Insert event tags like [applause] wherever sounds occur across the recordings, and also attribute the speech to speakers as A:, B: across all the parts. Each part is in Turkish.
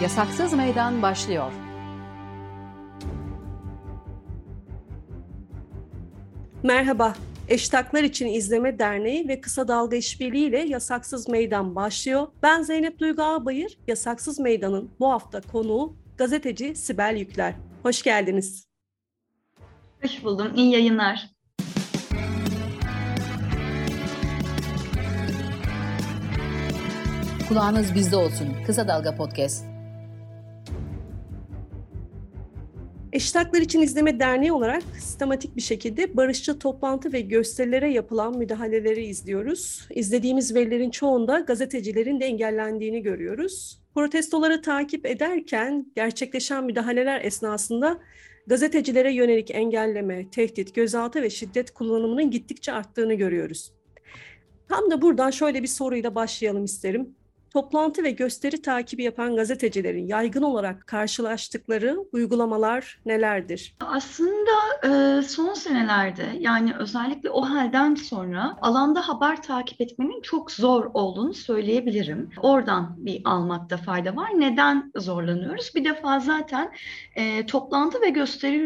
A: Yasaksız Meydan başlıyor.
B: Merhaba, Eştaklar İçin İzleme Derneği ve Kısa Dalga İşbirliği ile Yasaksız Meydan başlıyor. Ben Zeynep Duygu Ağbayır, Yasaksız Meydan'ın bu hafta konuğu gazeteci Sibel Yükler. Hoş geldiniz.
C: Hoş buldum, iyi yayınlar.
A: Kulağınız bizde olsun. Kısa Dalga Podcast.
B: Eşitaklar İçin İzleme Derneği olarak sistematik bir şekilde barışçı toplantı ve gösterilere yapılan müdahaleleri izliyoruz. İzlediğimiz verilerin çoğunda gazetecilerin de engellendiğini görüyoruz. Protestoları takip ederken gerçekleşen müdahaleler esnasında gazetecilere yönelik engelleme, tehdit, gözaltı ve şiddet kullanımının gittikçe arttığını görüyoruz. Tam da buradan şöyle bir soruyla başlayalım isterim toplantı ve gösteri takibi yapan gazetecilerin yaygın olarak karşılaştıkları uygulamalar nelerdir?
C: Aslında e, son senelerde yani özellikle o halden sonra alanda haber takip etmenin çok zor olduğunu söyleyebilirim. Oradan bir almakta fayda var. Neden zorlanıyoruz? Bir defa zaten e, toplantı ve gösteri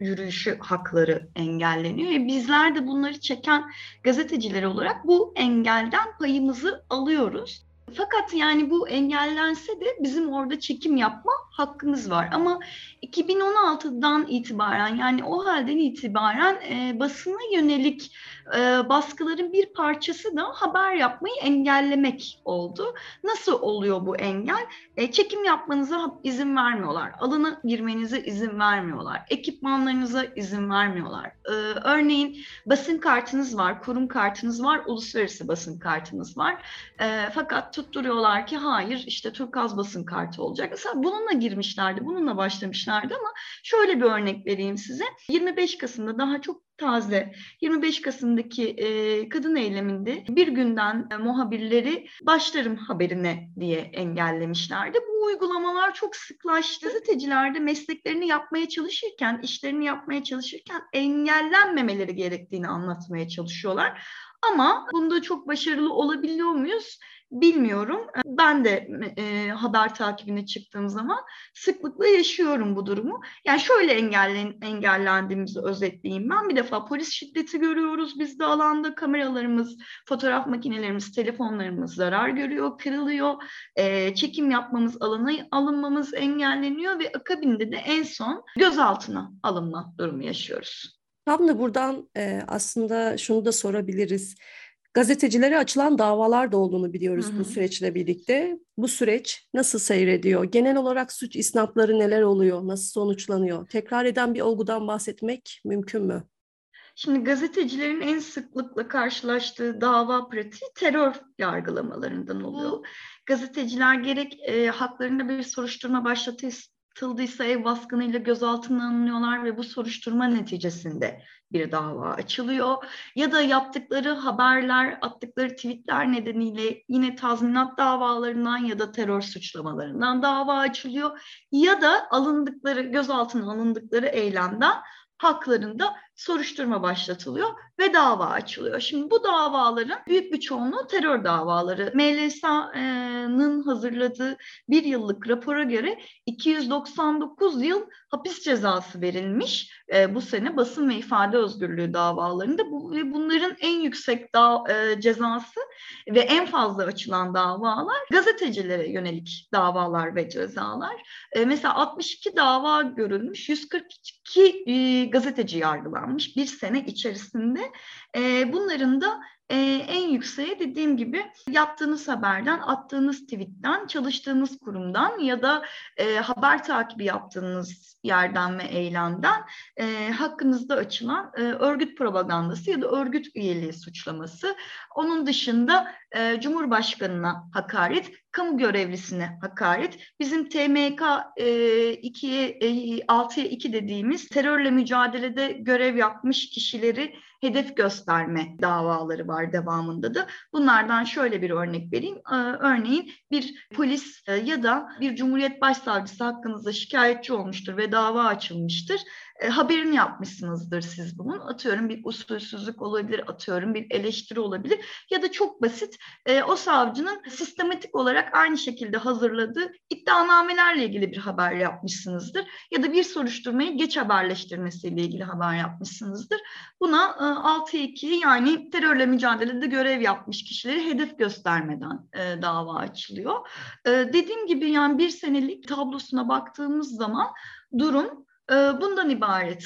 C: yürüyüşü hakları engelleniyor. E, bizler de bunları çeken gazeteciler olarak bu engelden payımızı alıyoruz. Fakat yani bu engellense de bizim orada çekim yapma hakkımız var. Ama 2016'dan itibaren yani o halden itibaren e, basına yönelik e, baskıların bir parçası da haber yapmayı engellemek oldu. Nasıl oluyor bu engel? E, çekim yapmanıza izin vermiyorlar. Alana girmenize izin vermiyorlar. Ekipmanlarınıza izin vermiyorlar. E, örneğin basın kartınız var, kurum kartınız var, uluslararası basın kartınız var. E, fakat tutturuyorlar ki hayır işte Turkaz basın kartı olacak. Mesela bununla girmişlerdi, bununla başlamışlardı ama şöyle bir örnek vereyim size. 25 Kasım'da daha çok taze 25 Kasım'daki e, kadın eyleminde bir günden e, muhabirleri başlarım haberine diye engellemişlerdi. Bu uygulamalar çok sıklaştı. Gazeteciler de mesleklerini yapmaya çalışırken, işlerini yapmaya çalışırken engellenmemeleri gerektiğini anlatmaya çalışıyorlar. Ama bunda çok başarılı olabiliyor muyuz? Bilmiyorum. Ben de e, haber takibine çıktığım zaman sıklıkla yaşıyorum bu durumu. Yani şöyle engellen, engellendiğimizi özetleyeyim ben. Bir defa polis şiddeti görüyoruz biz de alanda. Kameralarımız, fotoğraf makinelerimiz, telefonlarımız zarar görüyor, kırılıyor. E, çekim yapmamız, alana alınmamız engelleniyor ve akabinde de en son gözaltına alınma durumu yaşıyoruz.
B: Tam da buradan e, aslında şunu da sorabiliriz gazetecilere açılan davalar da olduğunu biliyoruz hı hı. bu süreçle birlikte. Bu süreç nasıl seyrediyor? Genel olarak suç isnapları neler oluyor? Nasıl sonuçlanıyor? Tekrar eden bir olgudan bahsetmek mümkün mü?
C: Şimdi gazetecilerin en sıklıkla karşılaştığı dava pratiği terör yargılamalarından oluyor. Gazeteciler gerek e, haklarında bir soruşturma başlatıldıysa ev baskınıyla gözaltına alınıyorlar ve bu soruşturma neticesinde bir dava açılıyor. Ya da yaptıkları haberler, attıkları tweetler nedeniyle yine tazminat davalarından ya da terör suçlamalarından dava açılıyor. Ya da alındıkları, gözaltına alındıkları eylemden haklarında soruşturma başlatılıyor ve dava açılıyor. Şimdi bu davaların büyük bir çoğunluğu terör davaları. MLSA'nın hazırladığı bir yıllık rapora göre 299 yıl hapis cezası verilmiş e, bu sene basın ve ifade özgürlüğü davalarında bu, ve bunların en yüksek da, e, cezası ve en fazla açılan davalar gazetecilere yönelik davalar ve cezalar. E, mesela 62 dava görülmüş, 142 e, gazeteci yargılanmış bir sene içerisinde. E, bunların da e, en yükseğe dediğim gibi yaptığınız haberden, attığınız tweetten, çalıştığınız kurumdan ya da e, haber takibi yaptığınız yerden ve eylemden e, hakkınızda açılan e, örgüt propagandası ya da örgüt üyeliği suçlaması. Onun dışında e, Cumhurbaşkanına hakaret, kamu görevlisine hakaret, bizim TMK e, 2'ye e, 6'ya 2 dediğimiz terörle mücadelede görev yapmış kişileri hedef gösterme davaları var devamında da. Bunlardan şöyle bir örnek vereyim. Ee, örneğin bir polis e, ya da bir Cumhuriyet Başsavcısı hakkınızda şikayetçi olmuştur ve dava açılmıştır. e, haberini yapmışsınızdır siz bunun. Atıyorum bir usulsüzlük olabilir, atıyorum bir eleştiri olabilir ya da çok basit e, o savcının sistematik olarak aynı şekilde hazırladığı iddianamelerle ilgili bir haber yapmışsınızdır ya da bir soruşturmayı geç haberleştirmesiyle ilgili haber yapmışsınızdır. Buna 6-2 yani terörle mücadelede görev yapmış kişileri hedef göstermeden e, dava açılıyor. E, dediğim gibi yani bir senelik tablosuna baktığımız zaman durum e, bundan ibaret.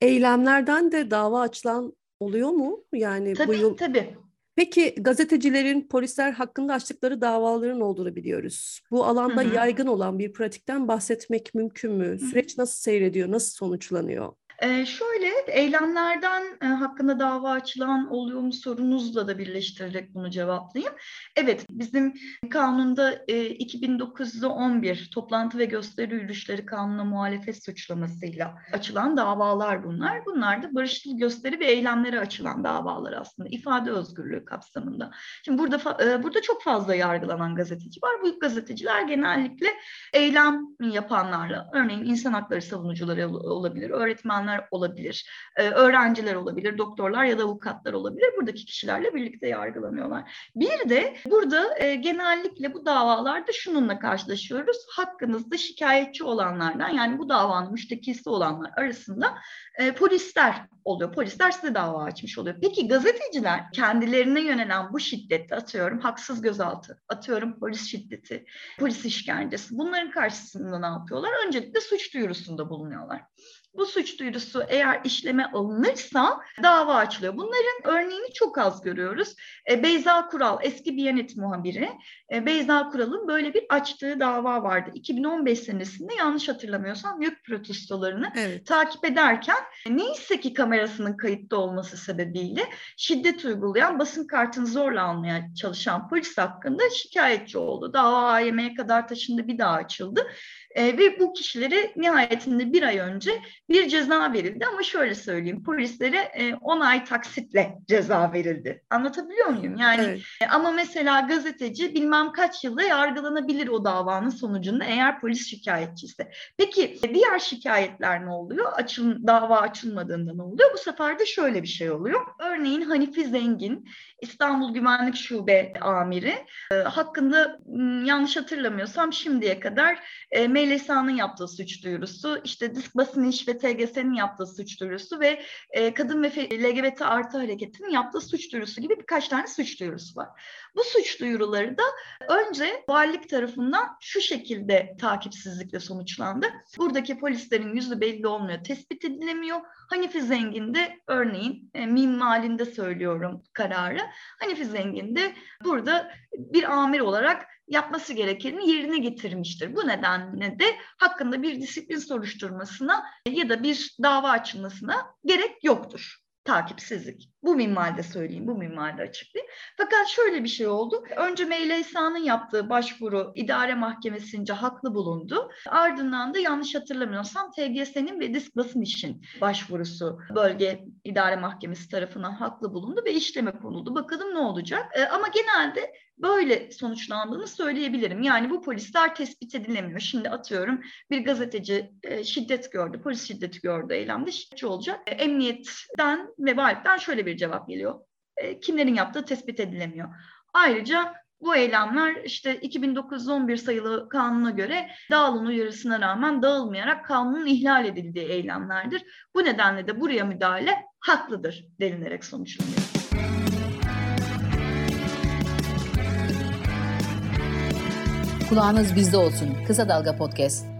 B: Eylemlerden de dava açılan oluyor mu? Yani
C: tabii,
B: bu yıl
C: Tabii.
B: Peki gazetecilerin polisler hakkında açtıkları davaların olduğunu biliyoruz. Bu alanda
C: Hı hı.
B: yaygın olan bir pratikten bahsetmek mümkün mü? Süreç nasıl seyrediyor, nasıl sonuçlanıyor?
C: Ee, şöyle eylemlerden e, hakkında dava açılan oluyor mu sorunuzla da birleştirerek bunu cevaplayayım. Evet bizim kanunda e, 2911 toplantı ve gösteri yürüyüşleri kanuna muhalefet suçlamasıyla açılan davalar bunlar. Bunlar da barışçıl gösteri ve eylemlere açılan davalar aslında ifade özgürlüğü kapsamında. Şimdi burada fa- e, burada çok fazla yargılanan gazeteci var. Bu gazeteciler genellikle eylem yapanlarla örneğin insan hakları savunucuları ol- olabilir, öğretmenler olabilir, e, öğrenciler olabilir, doktorlar ya da avukatlar olabilir. Buradaki kişilerle birlikte yargılanıyorlar. Bir de burada e, genellikle bu davalarda şununla karşılaşıyoruz. Hakkınızda şikayetçi olanlardan yani bu davanın müştekisi olanlar arasında e, polisler oluyor. Polisler size dava açmış oluyor. Peki gazeteciler kendilerine yönelen bu şiddette atıyorum haksız gözaltı, atıyorum polis şiddeti, polis işkencesi bunların karşısında ne yapıyorlar? Öncelikle suç duyurusunda bulunuyorlar. Bu suç duyurusu eğer işleme alınırsa dava açılıyor. Bunların örneğini çok az görüyoruz. E, Beyza Kural eski Biyanet muhabiri. E, Beyza Kural'ın böyle bir açtığı dava vardı. 2015 senesinde yanlış hatırlamıyorsam YÖK protestolarını
B: Evet.
C: takip ederken neyse ki kamerasının kayıtta olması sebebiyle şiddet uygulayan basın kartını zorla almaya çalışan polis hakkında şikayetçi oldu. Dava AYM'ye kadar taşındı bir daha açıldı. E, ve bu kişilere nihayetinde bir ay önce bir ceza verildi ama şöyle söyleyeyim polislere e, 10 ay taksitle ceza verildi. Anlatabiliyor muyum? Yani
B: Evet.
C: e, ama mesela gazeteci bilmem kaç yılda yargılanabilir o davanın sonucunda eğer polis şikayetçiyse. Peki e, diğer şikayetler ne oluyor? Açıl, dava açılmadığında ne oluyor? Bu sefer de şöyle bir şey oluyor. Örneğin Hanifi Zengin İstanbul Güvenlik Şube amiri e, hakkında yanlış hatırlamıyorsam şimdiye kadar e, MLSA'nın yaptığı suç duyurusu, işte Disk Basın İş ve TGS'nin yaptığı suç duyurusu ve e, Kadın ve LGBT artı hareketinin yaptığı suç duyurusu gibi birkaç tane suç duyurusu var. Bu suç duyuruları da önce valilik tarafından şu şekilde takipsizlikle sonuçlandı. Buradaki polislerin yüzü belli olmuyor, tespit edilemiyor. Hanifi Zengin de örneğin e, minvalinde söylüyorum kararı. Hanifi Zengin de burada bir amir olarak yapması gerekeni yerine getirmiştir. Bu nedenle de hakkında bir disiplin soruşturmasına ya da bir dava açılmasına gerek yoktur. Takipsizlik. Bu minvalde söyleyeyim, bu minvalde açıklayayım. Fakat şöyle bir şey oldu. Önce MLSA'nın yaptığı başvuru idare mahkemesince haklı bulundu. Ardından da yanlış hatırlamıyorsam TGS'nin ve Disk Basın İş'in başvurusu bölge idare mahkemesi tarafından haklı bulundu ve işleme konuldu. Bakalım ne olacak? Ee, ama genelde böyle sonuçlandığını söyleyebilirim. Yani bu polisler tespit edilemiyor. Şimdi atıyorum bir gazeteci e, şiddet gördü, polis şiddeti gördü eylemde şiddetçi olacak. E, emniyetten ve valipten şöyle bir cevap geliyor. E, kimlerin yaptığı tespit edilemiyor. Ayrıca bu eylemler işte 2911 sayılı kanuna göre dağılın uyarısına rağmen dağılmayarak kanunun ihlal edildiği eylemlerdir. Bu nedenle de buraya müdahale haklıdır denilerek sonuçlanıyor.
A: Kulağınız bizde olsun. Kısa Dalga Podcast.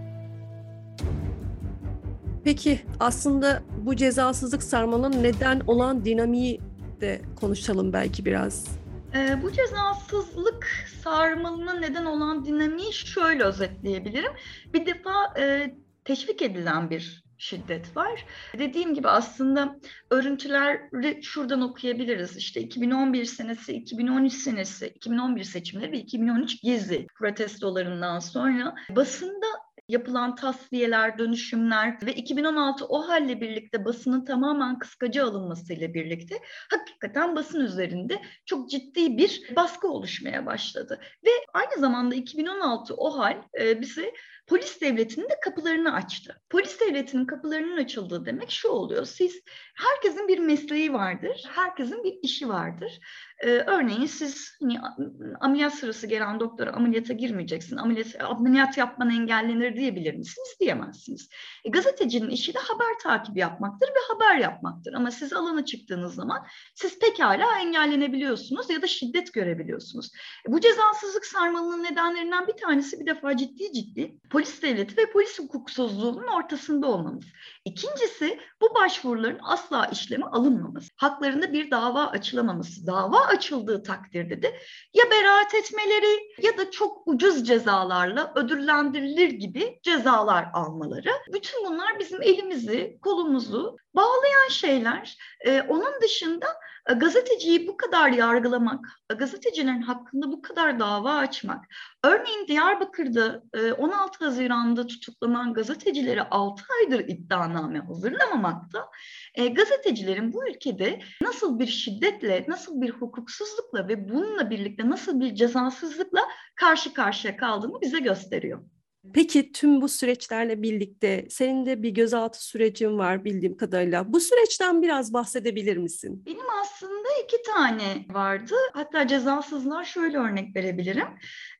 B: Peki aslında bu cezasızlık sarmalının neden olan dinamiği de konuşalım belki biraz.
C: Ee, bu cezasızlık sarmalına neden olan dinamiği şöyle özetleyebilirim. Bir defa e, teşvik edilen bir şiddet var. Dediğim gibi aslında örüntüleri şuradan okuyabiliriz. İşte 2011 senesi, 2013 senesi, 2011 seçimleri ve 2013 gezi protestolarından sonra basında yapılan tasfiyeler, dönüşümler ve 2016 o halle birlikte basının tamamen kıskacı alınmasıyla birlikte hakikaten basın üzerinde çok ciddi bir baskı oluşmaya başladı. Ve aynı zamanda 2016 o hal e, bize polis devletinin de kapılarını açtı. Polis devletinin kapılarının açıldığı demek şu oluyor. Siz herkesin bir mesleği vardır, herkesin bir işi vardır. Ee, örneğin siz hani, ameliyat sırası gelen doktora ameliyata girmeyeceksin, ameliyat, ameliyat yapman engellenir diyebilir misiniz? Diyemezsiniz. E, gazetecinin işi de haber takibi yapmaktır ve haber yapmaktır. Ama siz alana çıktığınız zaman siz pekala engellenebiliyorsunuz ya da şiddet görebiliyorsunuz. E, bu cezasızlık sarmalının nedenlerinden bir tanesi bir defa ciddi ciddi polis devleti ve polis hukuksuzluğunun ortasında olmamız. İkincisi bu başvuruların asla işleme alınmaması. Haklarında bir dava açılamaması. Dava açıldığı takdirde de ya beraat etmeleri ya da çok ucuz cezalarla ödüllendirilir gibi cezalar almaları. Bütün bunlar bizim elimizi, kolumuzu bağlayan şeyler. Ee, onun dışında gazeteciyi bu kadar yargılamak, e, gazetecilerin hakkında bu kadar dava açmak, örneğin Diyarbakır'da 16 e, Haziran'da tutuklanan gazetecileri 6 aydır iddianame hazırlamamakta, gazetecilerin bu ülkede nasıl bir şiddetle, nasıl bir hukuksuzlukla ve bununla birlikte nasıl bir cezasızlıkla karşı karşıya kaldığını bize gösteriyor.
B: Peki tüm bu süreçlerle birlikte senin de bir gözaltı sürecin var bildiğim kadarıyla. Bu süreçten biraz bahsedebilir misin?
C: Benim aslında iki tane vardı. Hatta cezasızlar şöyle örnek verebilirim.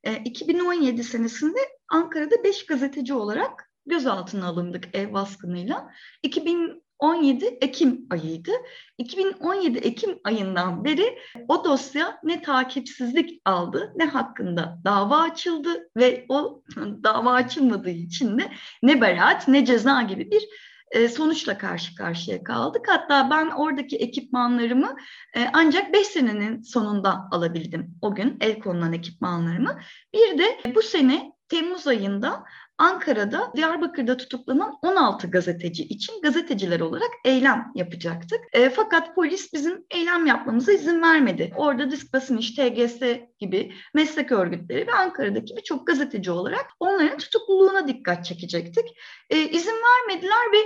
C: E, 2017 senesinde Ankara'da beş gazeteci olarak gözaltına alındık ev baskınıyla. 2000 17 Ekim ayıydı. 2017 Ekim ayından beri o dosya ne takipsizlik aldı ne hakkında dava açıldı ve o [laughs] dava açılmadığı için de ne beraat ne ceza gibi bir e, sonuçla karşı karşıya kaldık. Hatta ben oradaki ekipmanlarımı e, ancak 5 senenin sonunda alabildim o gün el konulan ekipmanlarımı. Bir de bu sene Temmuz ayında Ankara'da Diyarbakır'da tutuklanan 16 gazeteci için gazeteciler olarak eylem yapacaktık. E, fakat polis bizim eylem yapmamıza izin vermedi. Orada Disk Basın İş, TGS gibi meslek örgütleri ve Ankara'daki birçok gazeteci olarak onların tutukluluğuna dikkat çekecektik. E, izin vermediler ve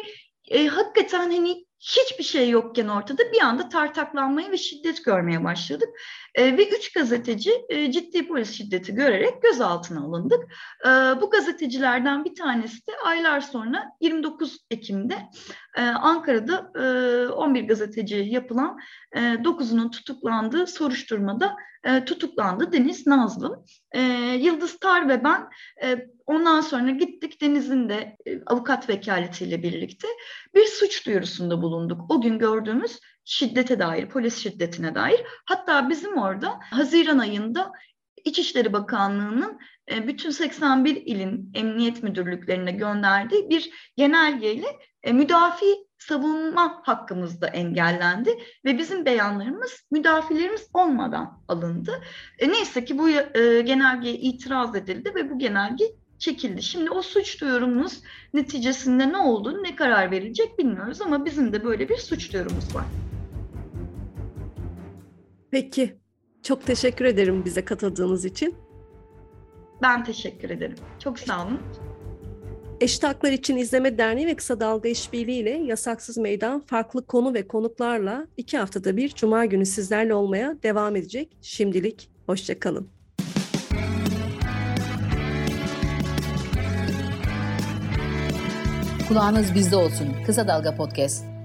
C: e, hakikaten hani hiçbir şey yokken ortada bir anda tartaklanmaya ve şiddet görmeye başladık. E, ve üç gazeteci e, ciddi polis şiddeti görerek gözaltına alındık. E, bu gazetecilerden bir tanesi de aylar sonra 29 Ekim'de e, Ankara'da e, 11 gazeteci yapılan e, 9'unun tutuklandığı soruşturmada e, tutuklandı Deniz Nazlı. E, Yıldız Tar ve ben e, ondan sonra gittik Deniz'in de e, avukat vekaletiyle birlikte bir suç duyurusunda bulunduk. O gün gördüğümüz şiddete dair, polis şiddetine dair. Hatta bizim orada Haziran ayında İçişleri Bakanlığı'nın e, bütün 81 ilin emniyet müdürlüklerine gönderdiği bir genelgeyle e, müdafi savunma hakkımız da engellendi ve bizim beyanlarımız müdafilerimiz olmadan alındı. E, neyse ki bu genelgeye itiraz edildi ve bu genelge çekildi. Şimdi o suç duyurumuz neticesinde ne oldu, ne karar verilecek bilmiyoruz ama bizim de böyle bir suç duyurumuz var.
B: Peki, çok teşekkür ederim bize katıldığınız için.
C: Ben teşekkür ederim. Çok sağ olun.
B: Eşit Haklar İçin İzleme Derneği ve Kısa Dalga İşbirliği ile Yasaksız Meydan farklı konu ve konuklarla iki haftada bir Cuma günü sizlerle olmaya devam edecek. Şimdilik hoşçakalın.
A: Kulağınız bizde olsun. Kısa Dalga Podcast.